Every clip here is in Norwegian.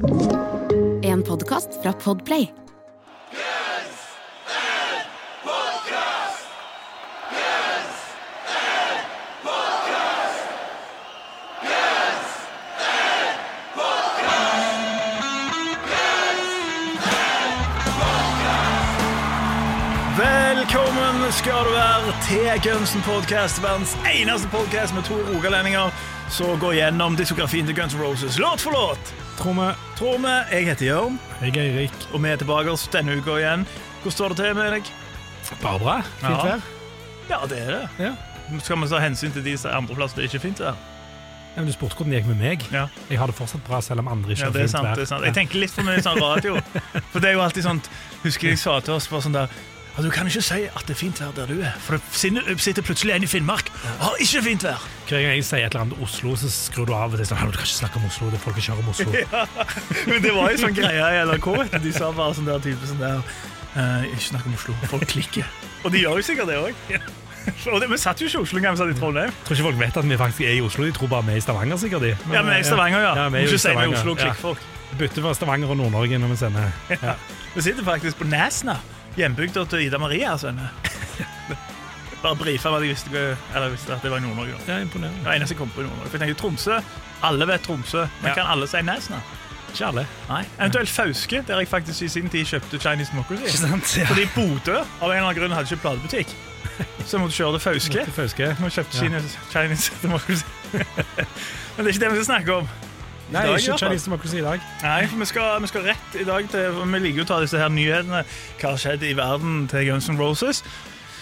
En podkast fra Podplay. Velkommen skal du være til Gunsen Podcast, verdens eneste podcast med to rogalendinger som gå gjennom diskografien til Guns N' Roses låt for låt. Tromme. Tromme. Jeg heter Jørn, Jeg er Eirik. og vi er tilbake oss denne uka igjen. Hvordan står det til med deg? Bare bra. Fint Ja. vær. Ja, det er det. Ja. Skal vi ta hensyn til de som er andreplass det er ikke fint vær? Ja, men du spurte hvordan det gikk med meg. Ja. Jeg har det fortsatt bra, selv om andre ikke Ja, har det er fint sant. vær. det sant Jeg tenker litt for mye sånn radio. For det er jo alltid sånn Husker jeg sa til oss bare sånn der «Ja, Du kan ikke si at det er fint vær der du er, for det sitter plutselig en i Finnmark og har ikke fint vær. Hver gang jeg sier et eller annet Oslo, så skrur du av og sier sånn, du kan ikke snakke om Oslo, det er folk kjører om Oslo. Men det var jo sånn greie i NRK. De sa bare sånn der type sånn der eh, Ikke snakk om Oslo. Folk klikker. Og de gjør jo sikkert det òg. Vi satt jo ikke i Oslo engang, vi satt i Trondheim. Jeg tror ikke folk vet at vi faktisk er i Oslo, de tror bare vi er i Stavanger, sikkert de. Men, Ja, men i Stavanger, ja. Ja, vi er ikke si vi er i Oslo ja. klikkfolk. Vi bytter fra Stavanger og Nord-Norge når vi sender. Ja. Vi sitter faktisk på Nesna, hjembygda til Ida Maria. Altså. Bare brife hva jeg visste, eller visste at det var i Nord-Norge. Ja, er imponerende. Det var eneste jeg kom på i Nord-Norge. For jeg tenker Tromsø, Alle vet Tromsø, men Ja. kan alle si Nesna? Ikke alle. Nei. Eventuelt Fauske, der jeg faktisk i sin tid kjøpte Chinese Democracy. Ikke sant? Ja. Fordi Bodø av en eller annen grunn hadde ikke platebutikk. Så jeg måtte kjøre til Fauske. Fauske. Nå kjøpte Ja. Chinese, Chinese Democracy. Men det er ikke det vi skal snakke om. Nei, dag, ikke Democracy i dag. Nei, for vi skal, vi skal rett i dag til Vi liker jo å ta disse her nyhetene. Hva har skjedd i verden til Guns N' Roses?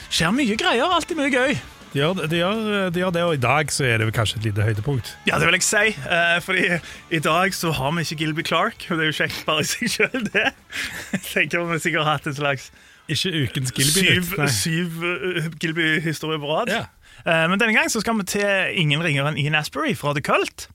Skjer mye greier. Alltid mye gøy. De gjør, de, gjør, de gjør det, og i dag så er det kanskje et lite høydepunkt. Ja, det vil jeg si. Eh, fordi i dag så har vi ikke Gilby Clark, og det er jo kjekt bare i seg sjøl, det. Jeg tenker om vi sikkert har hatt en slags Ikke ukens Gilby-nytt. syv, syv uh, Gilby-historier på rad. Ja. Eh, men denne gang så skal vi til ingen ringere enn Ian Asbury fra The Cult.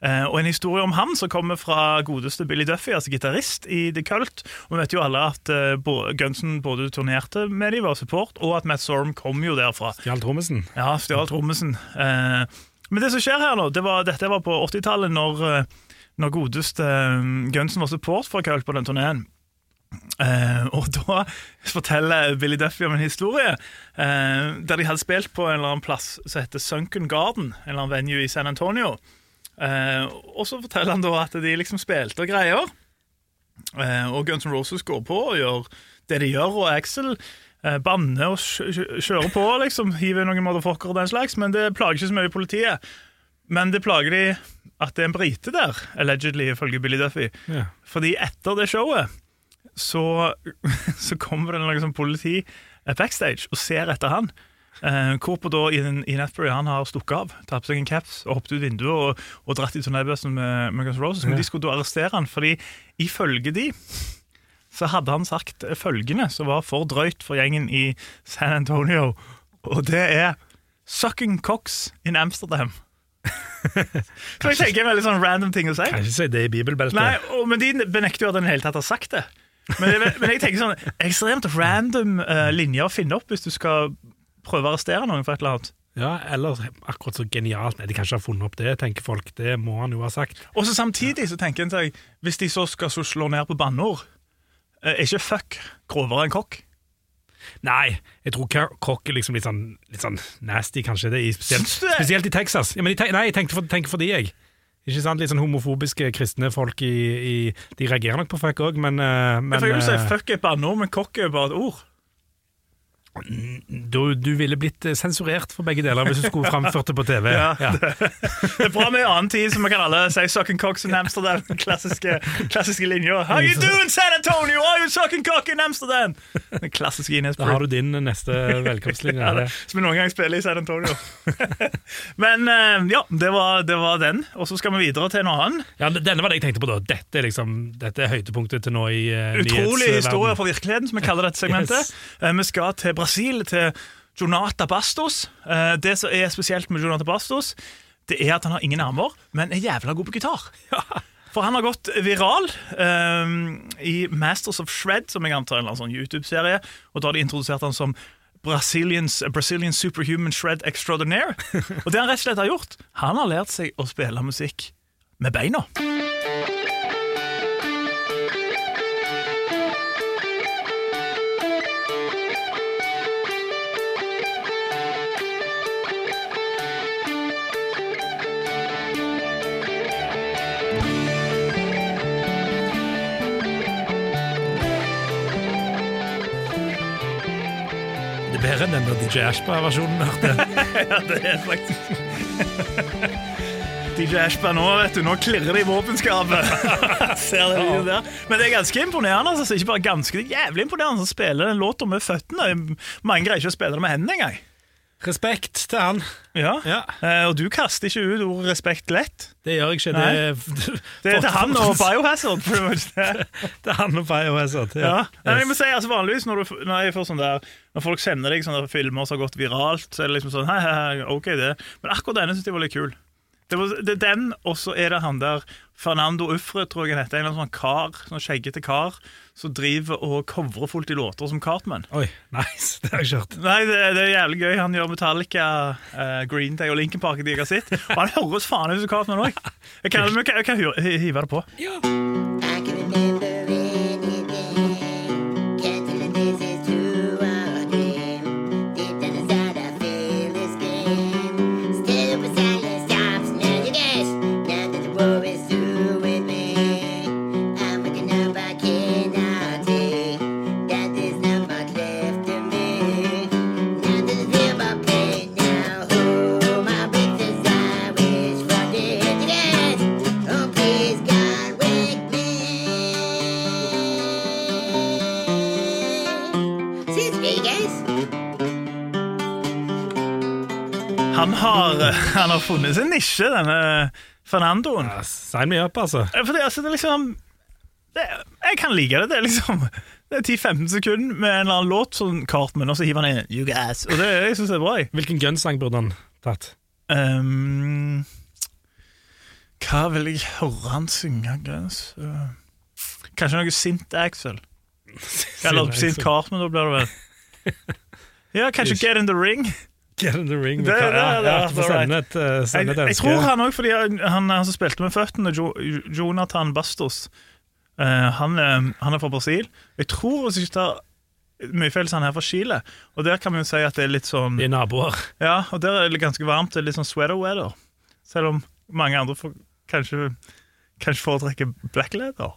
Eh, og en historie om han som kommer fra godeste Billy Duffy, altså gitarist i The Cult. Og vi vet jo alle at uh, Gunsen både turnerte med dem, var support, og at Matt Sorum kom jo derfra. Stjal trommisen. Ja, stjal trommisen. Eh, men det som skjer her nå, det var, dette var på 80-tallet, når, eh, når godeste eh, Gunsen var support for Cult på den turneen. Uh, og da forteller Billy Duffy om en historie uh, der de hadde spilt på en eller annen plass som heter Sunken Garden, en eller annen venue i San Antonio. Eh, og så forteller han da at de liksom spilte og greier. Eh, og Guns N' Roses går på og gjør det de gjør, og Axel eh, banner og kjø- kjø- kjører på, liksom, hiver noen motherfucker og den slags, men det plager ikke så mye politiet. Men det plager de at det er en brite der, allegedly, ifølge Billy Duffy. Yeah. Fordi etter det showet så, så kommer det noen sånn politi eh, backstage og ser etter han. Eh, hvorpå da Ian, Atbury han har stukket av, tatt på seg en caps og hoppet ut vinduet og, og dratt i turnébussen med, med Guns Roses. Men Ja. de skulle da arrestere han, fordi ifølge de så hadde han sagt følgende, som var for drøyt for gjengen i San Antonio, og det er 'sucking cocks in Amsterdam'. så jeg tenker en veldig sånn random ting å si. Kan ikke si det i bibelbeltet. Nei, og, Men de benekter jo at han hele tatt har sagt det. Men, men jeg tenker sånn ekstremt random uh, linjer å finne opp hvis du skal prøve å arrestere noen for et eller annet. Ja, eller akkurat så genialt. Nei, de kan ikke ha funnet opp det, tenker folk. Det må han jo ha sagt. Og så samtidig så tenker en seg, hvis de så skal så slå ned på banneord, eh, er ikke fuck grovere enn kokk? Nei, jeg tror kokk er liksom litt sånn, litt sånn nasty, kanskje. det, i, spesielt, spesielt i Texas. Ja, men jeg, nei, jeg tenker for, tenker for de, jeg. Ikke sant? Litt sånn homofobiske kristne folk i, i De reagerer nok på fuck òg, men, eh, men For jeg vil si fuck er et banneord, men kokk er bare et ord. Du, du ville blitt eh, sensurert for begge deler hvis du skulle framført det på TV. Ja, Ja. Det er bra med annen tid, så vi kan alle si sucking cocks in Amsterdam. Klassiske, klassiske linja. How you doing, San Antonio? Are you sucking cock in Amsterdam? Den klassiske Ines Da har du din neste velkomstlinje. Ja, som vi noen gang spiller i San Antonio. Men eh, ja, det var, det var den. Og så skal vi videre til en annen. Ja, denne var det jeg tenkte på da. Dette er, liksom, dette er høydepunktet til nå i uh, Utrolig historie fra virkeligheten, som vi kaller dette segmentet. Yes. Vi skal til Brasil, til Jonata Bastos. Eh, det som er spesielt med Jonata Bastos, det er at han har ingen armer, men er jævla god på gitar. For han har gått viral um, i Masters of Shred, som jeg antar er en sånn YouTube-serie. Og da har de introdusert han som Brazilians, Brazilian Superhuman Shred Extraordinaire. Og det han rett og slett har gjort, han har lært seg å spille musikk med beina. DJ Ashba-versjonen. hørte. Ja, det er faktisk DJ Ashba nå, vet du, nå klirrer det i våpenskapet. Ser det ja. der. Men det er ganske imponerende. Altså, ikke bare ganske, det er jævlig imponerende å spille den låta med føttene. Mange greier ikke å spille det med hendene engang. Respekt til han. Ja. Ja. Eh, og du kaster ikke ut ordet 'respekt' lett. Det gjør jeg ikke. Det, Det, Det er til han og Biohazard. det. Det er han og Biohazard. Ja. Nei, jeg må si, altså Vanligvis når, du, når, sånn der, når folk sender deg sånne filmer som har gått viralt, så er det liksom sånn hei, hei, ok det Men akkurat denne synes jeg var litt kul. Det, var, det er den, og så er det han der Fernando Ufre, tror jeg han heter. En eller annen sånn kar, sånn skjeggete kar som driver og covrer fullt i låter som Cartman. Oi, nice. Det har jeg ikke. Nei, det, det er jævlig gøy. Han gjør Metallica, uh, Green Day og Linkin Park. De jeg har sett. Og han høres faen ut som Cartman òg. Jeg kan, jeg kan, jeg kan hi- hive det på. I Han har, eh, han har funnet sin nisje, denne Fernandoen. Ja, Sign me up, altså. Eh, Fordi altså, det er liksom det, Jeg kan like det. Det er liksom Det er 10-15 sekunder med en eller annen låt sånn Cartman, og så hiver han inn You guys. Og det jeg synes jeg er bra. jeg. Hvilken Guns-sang burde han tatt? Um, hva vil jeg høre han synge? Guns? Uh, kanskje noe sint Axel? Eller sint Cartman, da blir det vel. Ja, kanskje Get in the Ring. Get in the ring. Det- det- det- det- sende et, eh, Jeg, sende et jeg ønske. tror han òg, fordi han, han, han som spilte med føttene, jo, Jonathan Bastos uh, han, eh, han er fra Brasil. Jeg tror hvis jeg tar mye feil, så han er fra Chile. Og der kan vi jo si at det er litt sånn De er naboer. Ja, og der er det ganske varmt. Det er litt sånn sweater weather. Selv om mange andre får, kanskje, kanskje foretrekker black leather.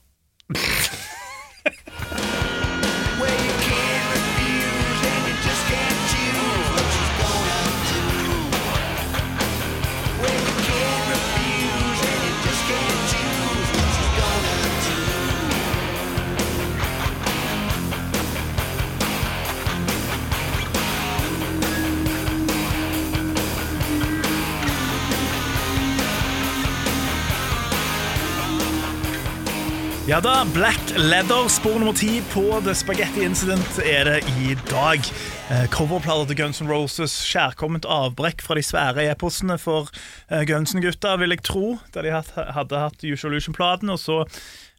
Ja da, Black Leather, spor nummer ti på The Spaghetti Incident er det i dag. Eh, Coverplater til Guns N' Roses, kjærkomment avbrekk fra de svære e-postene for eh, N' Gutta, vil jeg tro, da de hadde hatt Usual Illusion-platen, og så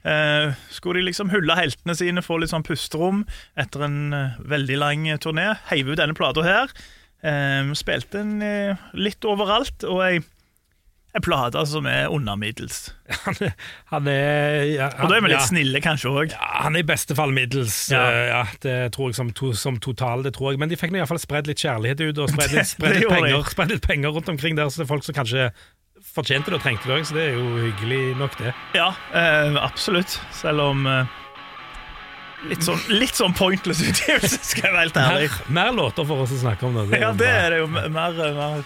eh, skulle de liksom hulle heltene sine, få litt sånn pusterom etter en eh, veldig lang turné. Heiv ut denne plata her. Eh, spilte den eh, litt overalt, og ei, ei plate som er under middels. Han er, han er ja, Og da er vi litt ja. snille, kanskje òg. Ja, han er i beste fall middels. Ja. Uh, det tror jeg som, to, som total. det tror jeg Men de fikk iallfall spredd litt kjærlighet ut, og spredd litt, spred litt, penger, spredd litt penger rundt omkring der, så det er folk som kanskje fortjente det og trengte det òg, så det er jo hyggelig nok, det. Ja, uh, absolutt. Selv om eh, litt, sånn, litt sånn pointless utgivelse, skal jeg være helt ærlig. Mer, mer låter for oss å snakke om. det Ja, det er det jo mer, mer.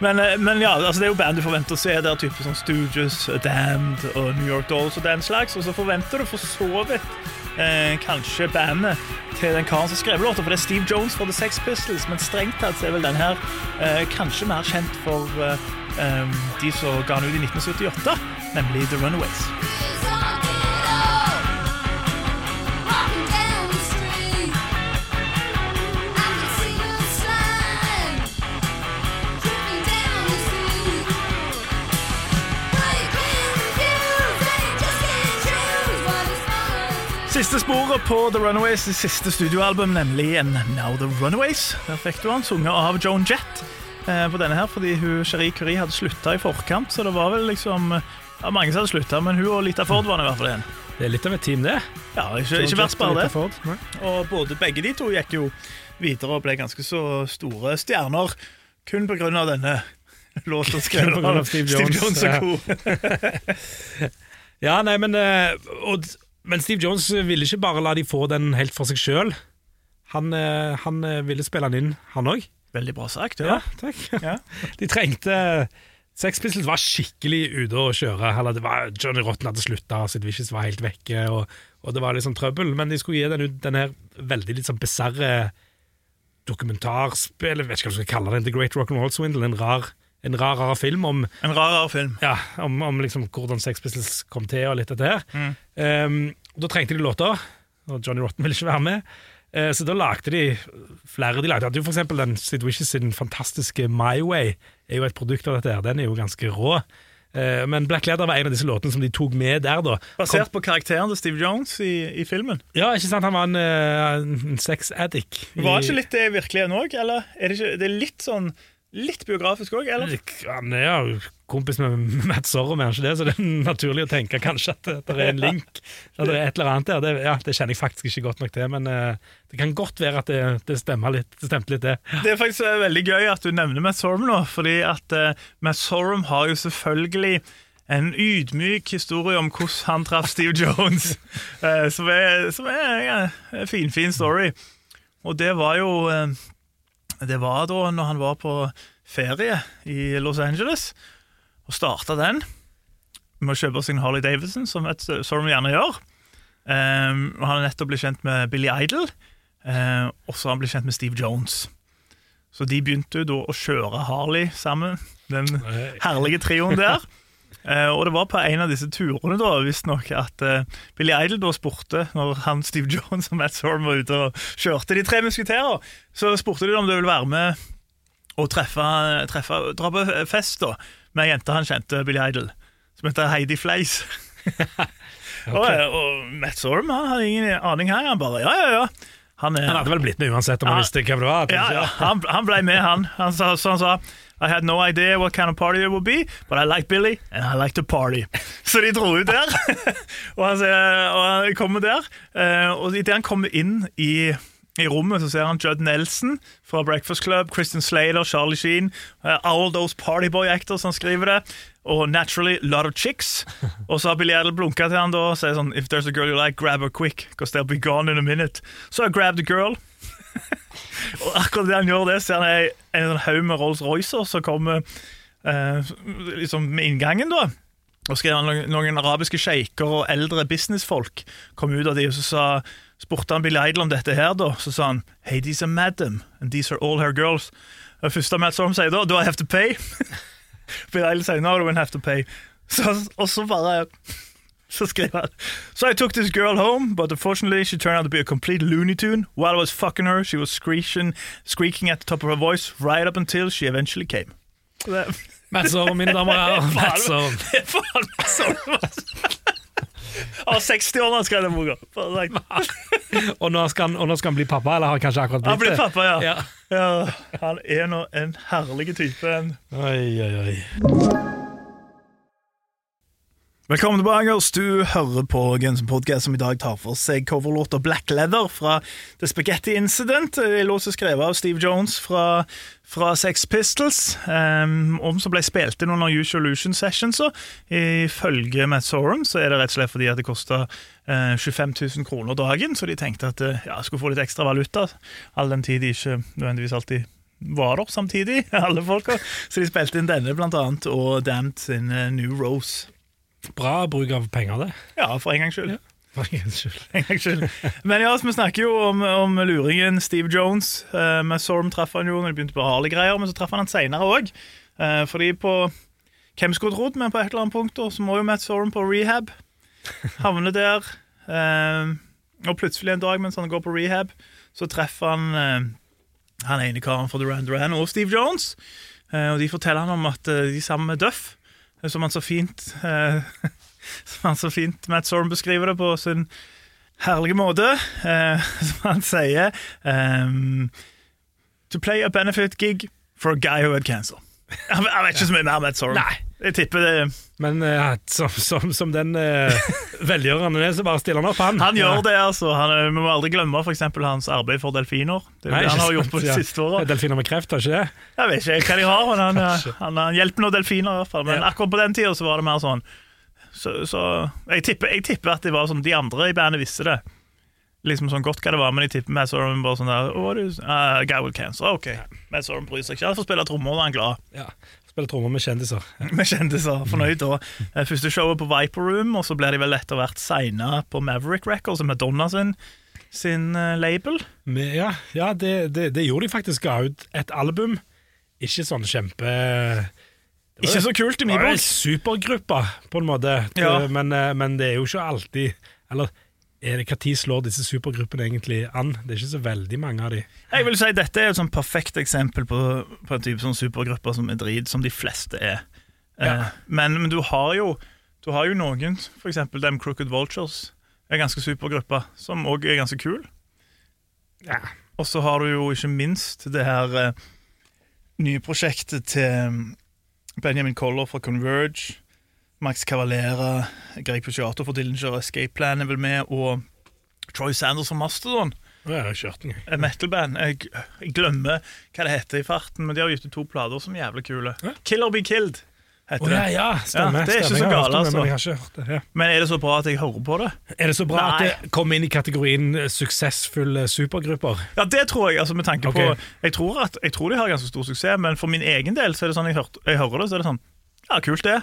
Men, eh, men ja, altså det er jo band du forventer å se der, type sånn Stooges, Damned og New York Dolls og den slags, og så forventer du for så vidt eh, kanskje bandet til den karen som skrev låta, for det er Steve Jones fra The Sex Pistols, men strengt tatt er vel den her eh, kanskje mer kjent for eh, eh, de som ga den ut i 1978, nemlig The Runaways. Siste sporet på The Runaways, siste studioalbum, nemlig en Now The Runaways. Der fikk du han, sunget av Joan Jett eh, på denne her, fordi hun, Cherie Curie hadde slutta i forkant, så det var vel liksom ja, Mange som hadde slutta, men hun og Lita Ford var nå i hvert fall igjen. Det er litt av et team, det. Ja, ikke, ikke verst bare det. Ford. Og både, begge de to gikk jo videre og ble ganske så store stjerner kun på grunn av denne låta skrevet av Steve Jones, Steve Jones, og co. Ja, nei, men, eh, og, men Steve Jones ville ikke bare la de få den helt for seg sjøl. Han, eh, han eh, ville spille den inn, han òg. Veldig bra sagt. Ja, Ja. takk. Ja. De trengte Sex Pistols var skikkelig ute å kjøre. Eller det var, Johnny Rotten hadde slutta, Sid Vicious var helt vekke, og, og det var sånn trøbbel. Men de skulle gi den, ut- den her veldig litt sånn bisarre dokumentarspill, jeg vet ikke hva du skal kalle den, The Great Rock'n'Roll Swindle. En rar, en rar, rar film om, En rar, rar film. ja, om, om liksom hvordan Sex Pistols kom til, og litt dette her. Um, da trengte de låter, og Johnny Rotten ville ikke være med. Uh, Så da lagde de flere. De lagde hadde jo for eksempel den Sid Wishes sin fantastiske My Way. er jo et produkt av dette her. Den er jo ganske rå. Uh, Men Black Leather var en av disse låtene som de tok med der, da. Basert på karakteren til Steve Jones i, i filmen. Ja, ikke sant? Han var en, uh, en sex addict. Var ikke litt det virkelig virkeligheten òg, eller? Er det, ikke, det er litt sånn Litt biografisk òg, eller? Han er jo kompis med Matt Sorum, er han ikke det? Så det er naturlig å tenke kanskje at det, er en link. At det er et eller annet der. Det, ja, det kjenner jeg faktisk ikke godt nok til, men eh, det kan godt være at det, det stemmer litt. Det stemte litt, det. Det er faktisk eh, veldig gøy at du nevner Matt Sorum nå, fordi at uh, Matt Sorum har jo selvfølgelig en ydmyk historie om hvordan han traff Steve Jones, eh, som er, som er ja, en finfin story. Og det var jo eh, Det var da når han var på ferie i Los Angeles, og starta den med å kjøpe seg en Harley Davidson, som Matt Sorum gjerne gjør. Um, han har nettopp blitt kjent med Billy Idol, eh, og så har han blitt kjent med Steve Jones. Så de begynte jo da å kjøre Harley sammen, den herlige trioen der. Eh, og det var på en av disse turene da, visstnok at eh, Billy Idol da spurte, når han Steve Jones og Matt Sorm var ute og kjørte De tre musketerer, så spurte de om de ville være med og treffe, treffe dra på fest da, med ei jente han kjente, Billy Idol, som heter Heidi Fleis. og, eh, og Matt Sorm han hadde ingen aning her, han bare ja, ja, ja. Han, er, Han hadde vel blitt med uansett om han Ja. visste hvem det var. ja, ja, han, han ble med, han. han sa, så han sa I had no idea what kind of party it would be, but I like Billy, and I like to party. Så de dro ut der, og han, sier, og han kommer der. eh, Og idet han kommer inn i, i rommet, så ser han Judd Nelson fra Breakfast Club, Christian Slater, Charlie Sheen, eh, all those partyboy actors, han skriver det. Og naturally, lot of chicks. Og så har Billy Adel blunka til han da og sier sånn If there's a girl you like, grab her quick, because they'll be gone in a minute. Så I grabbed a girl. Og akkurat det han gjør det, ser han en, en sånn haug med Rolls-Roycer som kommer eh, liksom med inngangen, da. Og skrev han noen, arabiske sjeiker og eldre businessfolk kom ut av de, og så sa, spurte han Billy Idol om dette her, da. Så sa han Hey, these are madam, and these are all her girls. Det første Matt Storm sier da, do I have to pay? Billy Idol sier no, you have to pay. Så, og så bare så skrev han So I took this girl home, but unfortunately she turned out to be a complete Looney Tune. While I was fucking her, she was screeching, screeching at the top of her voice right up until she eventually came. Matt mine damer og herrer. Matt Av det er faen meg sånn altså. Han var 60 år da han skrev den boka. Og nå skal han, og nå skal han bli pappa, eller har kanskje akkurat blitt Han blir pappa, ja. Ja. ja. Han er nå en herlig type. en. Oi, oi, oi. Velkommen tilbake. Du hører på Guns Podcast, som i dag tar for seg coverlåta Black Leather fra The Spaghetti Incident. En låt som skrevet av Steve Jones fra, fra Sex Pistols, um, om som ble spilt inn under Usual Illusion Sessions. Ifølge Matt Sorum så er det rett og slett fordi at det kosta uh, 25 000 kroner dagen, så de tenkte at uh, ja, skulle få litt ekstra valuta, all den tid de ikke nødvendigvis alltid var der samtidig, alle folka. Så de spilte inn denne, blant annet, og Damned sin uh, New Rose. Bra bruk av penger, det. Ja, for en gangs skyld. For en gang skyld. Men ja, vi snakker jo om, om luringen Steve Jones. Eh, med Sorm traff han jo når de begynte på Harley-greier, men så traff han han seinere òg. Eh, fordi på Hvem skulle trodd, men på et eller annet punkt da, så må jo Matt Sorum på rehab. Havne der. Eh, og plutselig en dag mens han går på rehab, så treffer han eh, han ene karen fra Duran Duran og Steve Jones. Eh, og de forteller han om at eh, de sammen med Duff, som han så fint eh, Som han så fint Matt Sorm beskriver det på sin herlige måte. Eh, som han sier um, To play a benefit gig for a guy who had cancer. Jeg jeg vet ikke så mye mer om Ed Sorum. Nei. Jeg tipper det Men eh, som, som, som den uh, velgjøreren han er, så bare stiller han opp, han. Han gjør det, altså. Han, eh, vi må aldri glemme for eksempel hans arbeid for delfiner. Det er Nei, det han ikke har gjort sant, på de ja. siste åra. Delfiner med kreft, har ikke det? Jeg vet ikke hva de har, men han, Kanskje. han, han hjelper noen delfiner. i hvert fall Men Ja. akkurat på den tida så var det mer sånn Så, så jeg, tipper, jeg tipper at det var sånn de andre i bandet visste det. Liksom sånn godt hva det var, men jeg tipper Matt de bare sånn der oh, is, uh, Guy with cancer, ok. Matt de bryr seg ikke. Han får spille trommer, da er han glad. Ja. Spille trommer med kjendiser. Med kjendiser, fornøyd da. Eh, Første showet på Viper Room, og så blir de vel etter hvert signa på Maverick Records, Madonna sin, sin uh, label. Men, ja, ja det, det, det gjorde de faktisk. Ga ut et album. Ikke sånn kjempe Ikke så kult i min bok. Supergruppa, på en måte. Ja. men, eh, men det er jo ikke alltid Eller det hva tid slår disse supergruppene egentlig an? Det er ikke så veldig mange av de. Jeg vil si Dette er et sånn perfekt eksempel på, på en type sånn supergrupper som er drit, som de fleste er. Ja. Eh, men, men du har jo Du har jo noen, f.eks. Dem Crooked Vultures, er ganske supergruppe, som òg er ganske kul. Ja. Og så har du jo ikke minst det her eh, nye prosjektet til mm, Benjamin Coller fra Converge. Max Cavalera, Greg Pucciato for Dillinger Escape Plan er vel med, og Troy Sanders for Mastodon. Et metal-band. Jeg, jeg glemmer hva det heter i farten, men de har gitt ut to plater som er jævlig kule. Hæ? Kill or Be Killed heter oh, ja, det. ja, stemmer. Ja, det er ikke stemmer. så gale, altså. Men det. Ja. Men er det så bra at jeg hører på det? Er det så bra Nei. at det kommer inn i kategorien eh, suksessfulle supergrupper? Ja, det tror jeg. altså med tanke okay. på jeg tror, at, jeg tror de har ganske stor suksess, men for min egen del så er det sånn jeg, hørt, jeg hører det, så er det sånn Ja, kult det,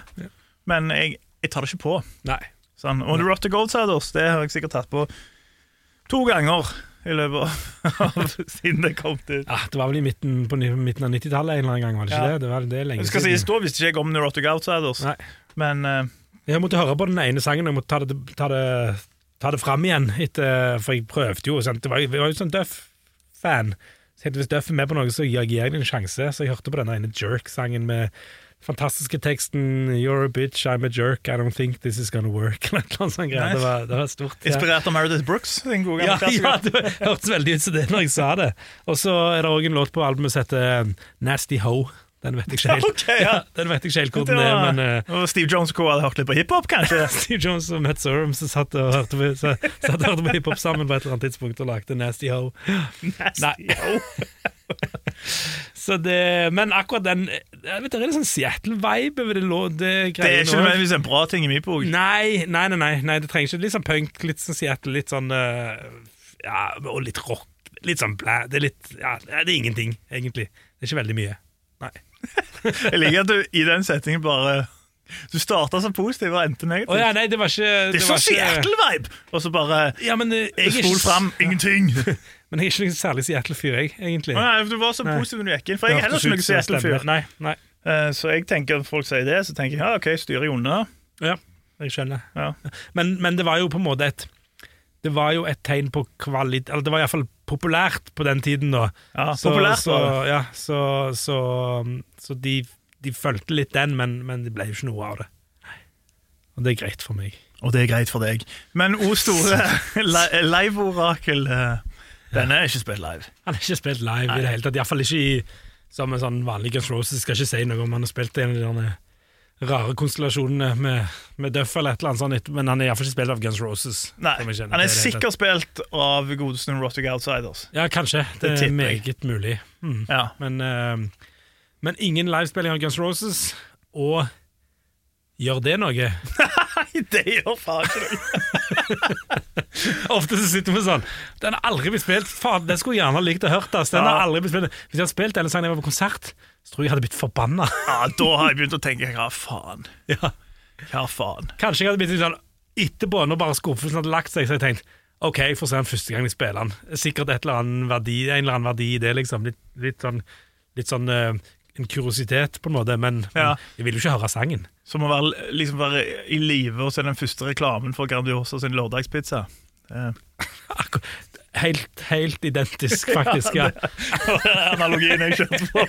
men jeg, jeg tar det ikke på. Nei. Sånn. Og The Rot the Goldsiders det har jeg sikkert tatt på to ganger i løpet av siden det kom til. Ja, det var vel i midten, på midten av 90-tallet en eller annen gang, var det ikke Ja. det? Det, var, det er lenge Det skal Si, Da visste ikke jeg om The Rot of Nei. men uh, Jeg måtte høre på den ene sangen, jeg måtte ta det, ta det, ta det fram igjen, etter, for jeg prøvde jo. Sant? Det var, jeg var jo sånn Duff-fan. Så Hvis Duff er med på noe, så gir jeg den en sjanse. Så jeg hørte på denne ene Jerk-sangen med fantastiske teksten 'You're a bitch, I'm a jerk, I don't think this is gonna work'. Eller noe sånt. Nice. Det, var, det var stort. ja. inspirert av Meredith Brooks. Den gode Ja, ja, det hørtes veldig ut som det når jeg sa det. Og så er det òg en låt på albumet som heter Nasty Ho. Den vet jeg ikke helt, okay, ja. den vet jeg ikke helt hvor den er, men uh, Steve Jones og hadde hørt litt på hiphop, kanskje? Steve Jones og Matt Sorum som satt og hørte på, så, satt og hørte på hiphop sammen på et eller annet tidspunkt og lagde Nasty Ho. Nei. Så det, men akkurat den jeg vet, Det er en sånn Seattle-vibe over det, det Det er ikke nødvendigvis en bra ting i min bok. Nei, nei, nei, nei, nei, det trenger ikke Litt sånn punk, litt sånn Seattle, litt sånn eh, Ja, og litt rock. Litt sånn blæ. Det er litt Ja, det er ingenting, egentlig. Det er ikke veldig mye. Nei. Jeg liker at du i den settingen bare Du starta så positiv og endte negativt. Oh, ja, nei, det var ikke det er var så Seattle-vibe! Og så bare Ja, men eh, jeg er spol fram, ingenting. Men jeg er ikke noen særlig Seattle-fyr, jeg, egentlig. Nei, du var så positiv når du gikk inn, for jeg er heller ikke noen Seattle-fyr. Nei, nei. Uh, Så jeg tenker når folk sier det, så tenker jeg ja, ok, styrer jeg unna. Ja, jeg skjønner. Ja. Men, men det var jo på en måte et Det var jo et tegn på kvalitet Eller det var iallfall populært på den tiden, da. Ja, Så- populært så, ja, så, så, så de, de fulgte litt den, men, men det ble jo ikke noe av det. Og det er greit for meg. Og det er greit for deg. Men O store li- live-orakel, eh, den er ikke spilt live. Han er ikke spilt live i det hele tatt, iallfall ikke i, som en sånn vanlig Guns Roses. Skal ikke si noe om han har spilt i en av de rare konstellasjonene med, med Duff eller et eller annet sånt, men han er iallfall ikke spilt av Guns Roses. Nei, kjenner Han er sikkert spilt av godeste Rotic Outsiders. Ja, kanskje. Det, Det er meget mulig. Mm. Ja. Men, uh, men ingen livespilling av Guns Roses, og gjør det noe? Nei, det gjør faen ikke det. Ofte så sitter vi sånn Den har aldri blitt spilt. Faen, den skulle jeg gjerne ha likt å hørt. ass. Den har aldri blitt spilt. Hvis jeg hadde spilt denne sangen da jeg var på konsert, så tror jeg jeg hadde blitt forbanna. Ja, da har jeg begynt å tenke hva faen. ja. Hva faen. Kanskje jeg hadde blitt litt sånn etterpå, når bare skuffelsen hadde lagt seg, så hadde jeg tenkt OK, jeg får se den første gang jeg spiller den. Sikkert et eller annet verdi, en eller annen verdi i det, liksom. Litt, litt sånn, litt sånn eh, en kuriositet, på en måte, men, Ja. men jeg vil jo ikke høre sangen. Som å være, liksom være i live og se den første reklamen for Grandiosa sin lørdagspizza. Eh, Helt, helt identisk, faktisk. ja. Analogien jeg kjørte på.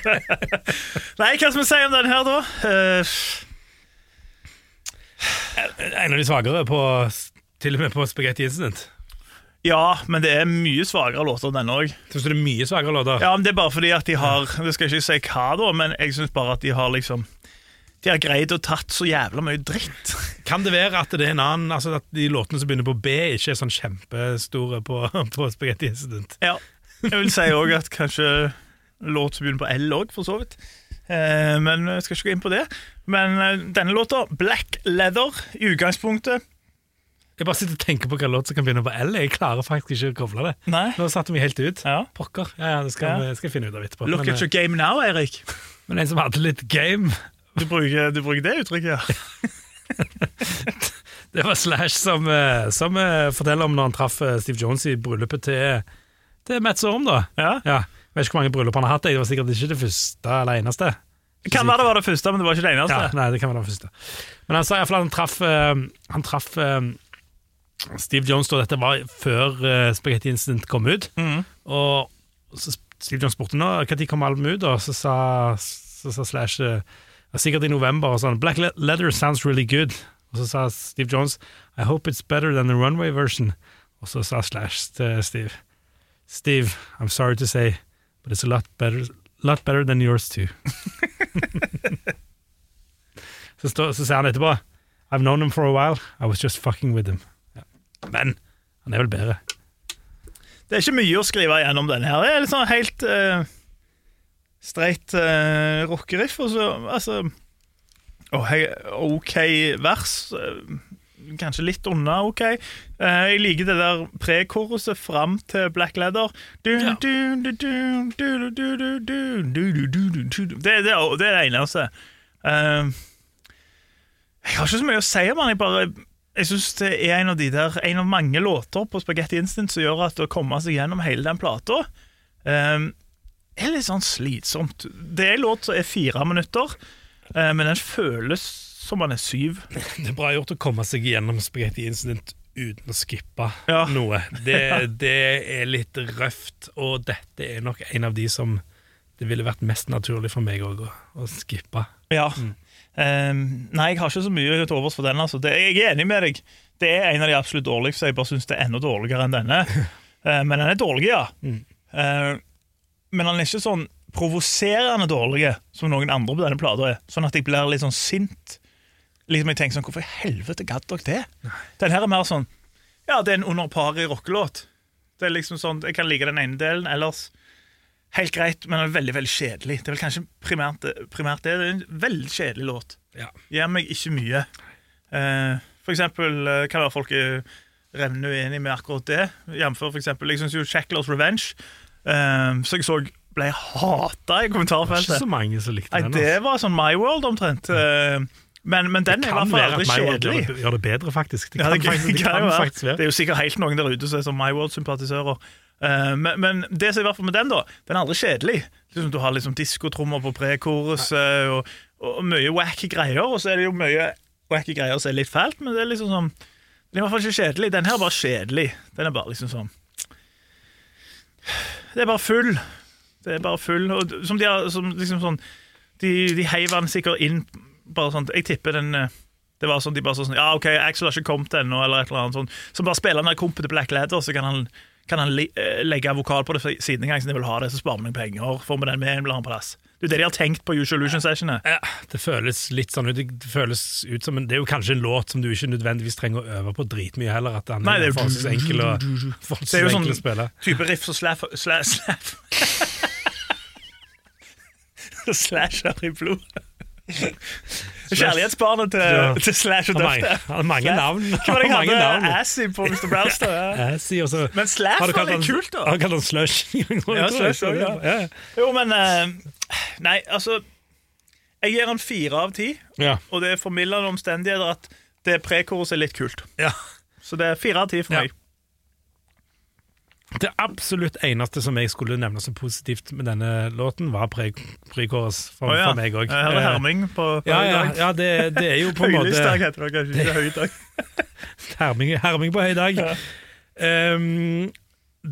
Nei, hva skal vi si om den her, da? Eh, En av de svakere på Til og med på Spaghetti Incident. Ja, men det er mye svakere låter enn denne òg. Det er mye svakere låter? Ja, men det er bare fordi at de har Det skal jeg ikke si hva, da, men jeg syns bare at de har liksom De har greid å tatt så jævla mye dritt. Kan det være at det er en annen Altså at de låtene som begynner på B, ikke er sånn kjempestore på, på Spagetti Incident? Ja. Jeg vil si òg at kanskje låt som begynner på L òg, for så vidt. Eh, men jeg skal ikke gå inn på det. Men eh, denne låta, Black Leather, i utgangspunktet Jeg bare sitter og tenker på hva låt som kan begynne på L. Jeg klarer faktisk ikke å koble det. Nei. Nå satte vi helt ut. Ja. Pokker. Ja, ja, det skal, Ja. skal jeg finne ut av etterpå. Look men, at your game now, Eirik. eh, men en som hadde litt game, Du bruker, du bruker det uttrykket, ja. det var Slash som, eh, som eh, forteller om når han traff eh, Steve Jones i bryllupet til, til Matt Sorum, da. ja. Ja. Jeg vet ikke hvor mange bryllup han har hatt, det var sikkert ikke det første eller eneste. Kan være det var det første, men det var ikke det eneste. Ja, nei, det kan være det første. Men han sa iallfall han traff eh, Han traff eh, Steve Jones da dette var før uh, Spaghetti Incident kom ut. Mm. Og så Steve Jones spurte nå når kom albumet ut, og så sa, så sa Slash uh, sikkert i november og sånn Black Leather sounds really good. Og så sa Steve Jones I hope it's better than the runway version. Og så sa Slash til Steve Steve, I'm sorry to say, but it's a lot better, lot better than yours too. så, står, så sier han etterpå I've known him for a while, I was just fucking with him men han er vel bedre. Det er ikke mye å skrive igjennom denne her. Det er litt sånn helt uh, streit uh, rockeriff. Og så, altså OK vers. Kanskje litt unna OK. Jeg liker det der prekoruset fram til Black Leather. Det er det eneste. Jeg har ikke så mye å si om han, jeg bare jeg synes det er en av de der En av mange låter på Spaghetti Instant som gjør at å komme seg gjennom hele den plata um, er litt sånn slitsomt. Det er en låt som er fire minutter, uh, men den føles som den er syv. Det er bra gjort å komme seg gjennom Spaghetti Incident uten å skippe Ja. noe. Det, det er litt røft, og dette er nok en av de som det ville vært mest naturlig for meg å, å skippe. Ja. Um, nei, jeg har ikke så mye til overs for den. Altså. Det, jeg er enig med deg. Det er en av de absolutt dårligste. Jeg bare syns det er enda dårligere enn denne. Eh, men den er dårlig, ja. Eh, men den er ikke sånn provoserende dårlig som noen andre på denne plata er. Sånn at jeg blir litt sånn sint. Liksom jeg tenker sånn, Hvorfor i helvete gadd dere det? Den her er mer sånn Ja, det er en under paret rockelåt. Det er liksom sånn, Jeg kan like den ene delen, ellers helt greit, men veldig veldig kjedelig. Det er vel kanskje primært, primært det. Det er en veldig kjedelig låt. Ja. Gir meg ikke mye. Eh, for eksempel eh, kan være folk er revnende uenig med akkurat det. Jf. for eksempel, jeg syns jo Shackler's Revenge, eh, så jeg så ble hata i Det var ikke så mange som likte Nei, den. det altså. var sånn My World omtrent. Eh, men, men den er i hvert fall aldri kjedelig. gjør det, det bedre, faktisk. Det Ja, kan, faktisk, det kan kan jo være. faktisk være. Det er jo sikkert helt noen der ute som er sånn My World-sympatisører. Eh, men, men det som er i hvert fall med den, da, den er aldri kjedelig. Liksom, du har liksom diskotrommer på prekoruset og, og mye wacky greier, og så er det jo mye wacky greier som er litt fælt, men det er liksom sånn Den er i hvert fall ikke kjedelig. Den her er bare kjedelig. Den er bare liksom sånn Det er bare full. Det er bare full. Og som de har som liksom sånn De, de heiv den sikkert inn bare sånn Jeg tipper den eh, det var sånn de bare sånn Ja, OK, Axel har ikke kommet ennå, eller et eller annet sånn. Så bare spiller han der kompet til Black Ladder, så kan han, kan han eh, legge vokal på det siden en gang, så de vil ha det, så sparer vi penger. Får vi den med en eller annen plass. Det er det de har tenkt på Usual Illusion-sessionene. Ja, det føles litt sånn ut. Det føles ut som en, Det er jo kanskje en låt som du ikke nødvendigvis trenger å øve på dritmye heller. At den Nei, det er jo- forholdsvis enkel å, Det er jo sånn å spille. type riff som slaff, sla, slaff. Slasher i blod. Kjærlighetsbarnet til, Ja. til Slash og Dufter. mange, navn. Hva var det jeg hadde? Assy på Mr. Browster. Ja. Assy, Men Slash var litt han- kult, da. Har du kalt han Slush? Ja, Slush også, ja. ja. Jo, men uh, Nei, altså Jeg gir han fire av ti, ja. og det er formildende omstendigheter at det prekoret er litt kult. ja. Så det er fire av ti for meg. Det absolutt eneste som jeg skulle nevne som positivt med denne låten, var pre-chorus for, oh, ja. for meg òg. Her er herming på, på Ja, ja, ja det, det er jo på en måte Høylysdag heter det kanskje, ikke høy dag. herming, herming på høy dag. Ja. Um,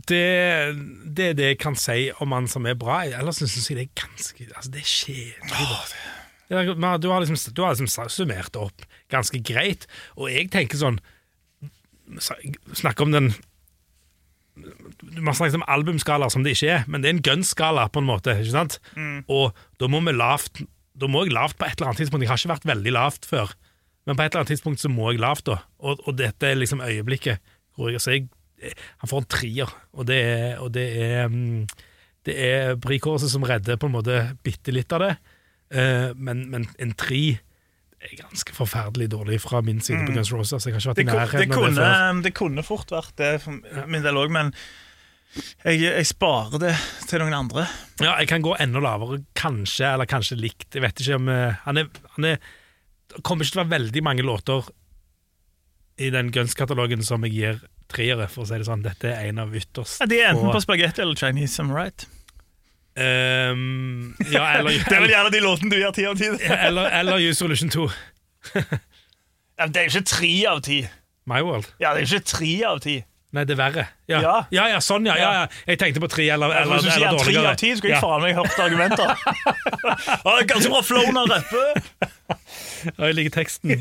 det, det er det jeg kan si om han som er bra. Ellers syns jeg det er ganske Altså, det er kjedelig. Oh, Du har liksom, du har liksom summert opp ganske greit, og jeg tenker sånn Snakk om den Man snakker om albumskala som det ikke er, men det er en gunskala, på en måte. ikke sant? Og da må vi lavt Da må jeg lavt på et eller annet tidspunkt. Jeg har ikke vært veldig lavt før, men på et eller annet tidspunkt så må jeg lavt, da. Og, og dette er liksom øyeblikket hvor jeg, så jeg Han får en trier, og det er, og det er mm, Det er prekurset som redder på en måte bitte litt av det, Eh, men, men en tre er ganske forferdelig dårlig fra min side på Guns Roses. Jeg har ikke vært Det, i det, nærheten det kunne, før. det kunne fort vært det for min del òg, men jeg, jeg sparer det til noen andre. Ja, jeg kan gå enda lavere, kanskje, eller kanskje likt. Jeg vet ikke om eh, Han er, han er Det kommer ikke til å være veldig mange låter i den Guns-katalogen som jeg gir treere, for å si det sånn. Dette er en av ytterst Ja, de er enten på spagetti eller Chinese, I'm right? Ehm, Ja, eller, Det er vel gjerne de låtene du gir ti av ti. eller, eller Use Solution 2. Ja, det er jo ikke tre av ti. My World. Ja, det er jo ikke tre av ti. Nei, det er verre. Ja, Ja. ja, ja sånn, ja, ja, ja. Jeg tenkte på tre eller, eller, eller, eller dårligere. tre av ti, skulle jeg faen meg hørt argumenter. Er ganske bra flow når han rapper. Og jeg liker teksten.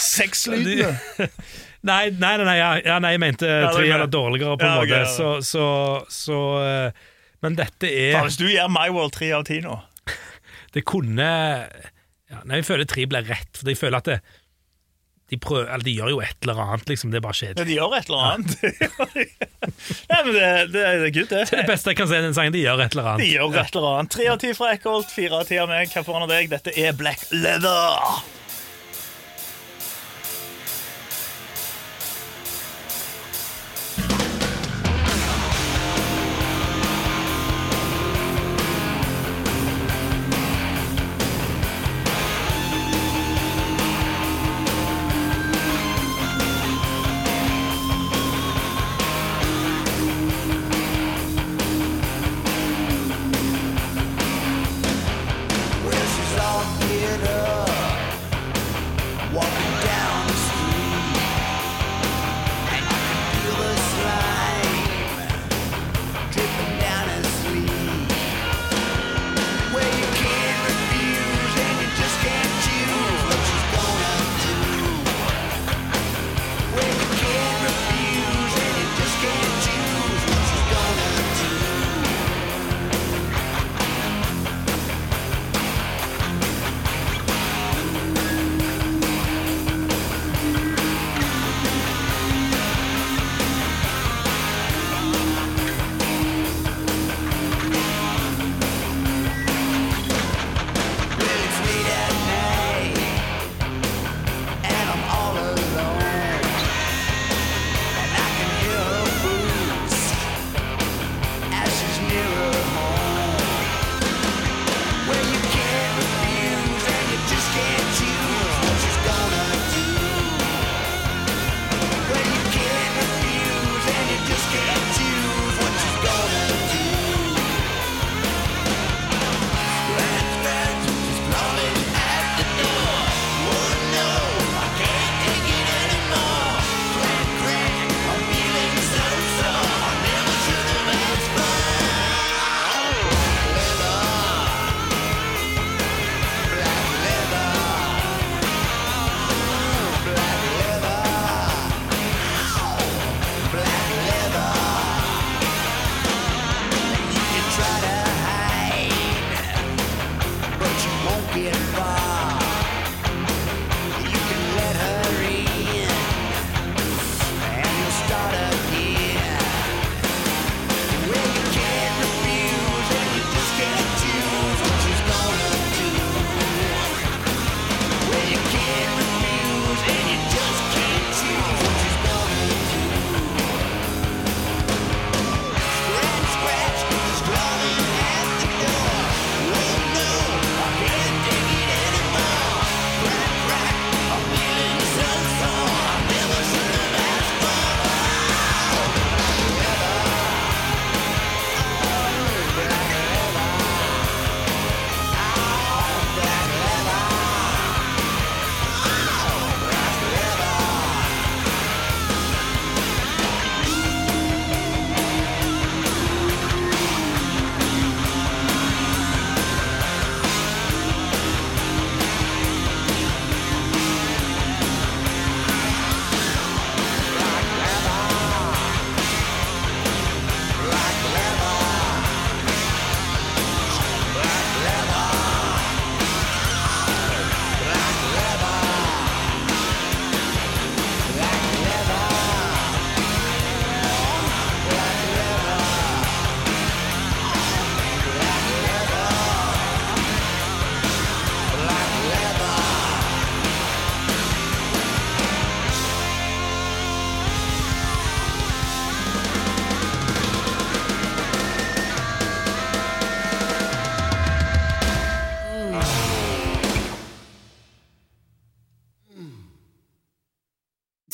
Sexlydene. Nei, nei, nei, nei, ja, ja, nei jeg mente tre er eller dårligere, på en måte. ja. Så, så, så eh, Men dette er Hvis du gir My World tre av ti nå Det kunne ja, Nei, jeg føler tre blir rett, for jeg føler at det, de, prøver, eller de gjør jo et eller annet, liksom. Det er bare Ja, kjedelig. de gjør et eller annet. Nei, men det, det, det er good, det. Det beste jeg kan si i den sangen, de gjør et eller De annet. gjør et eller annet. Tre av ti fra Eckholt, fire av ti av meg. Hva får han av deg? Dette er Black Leather.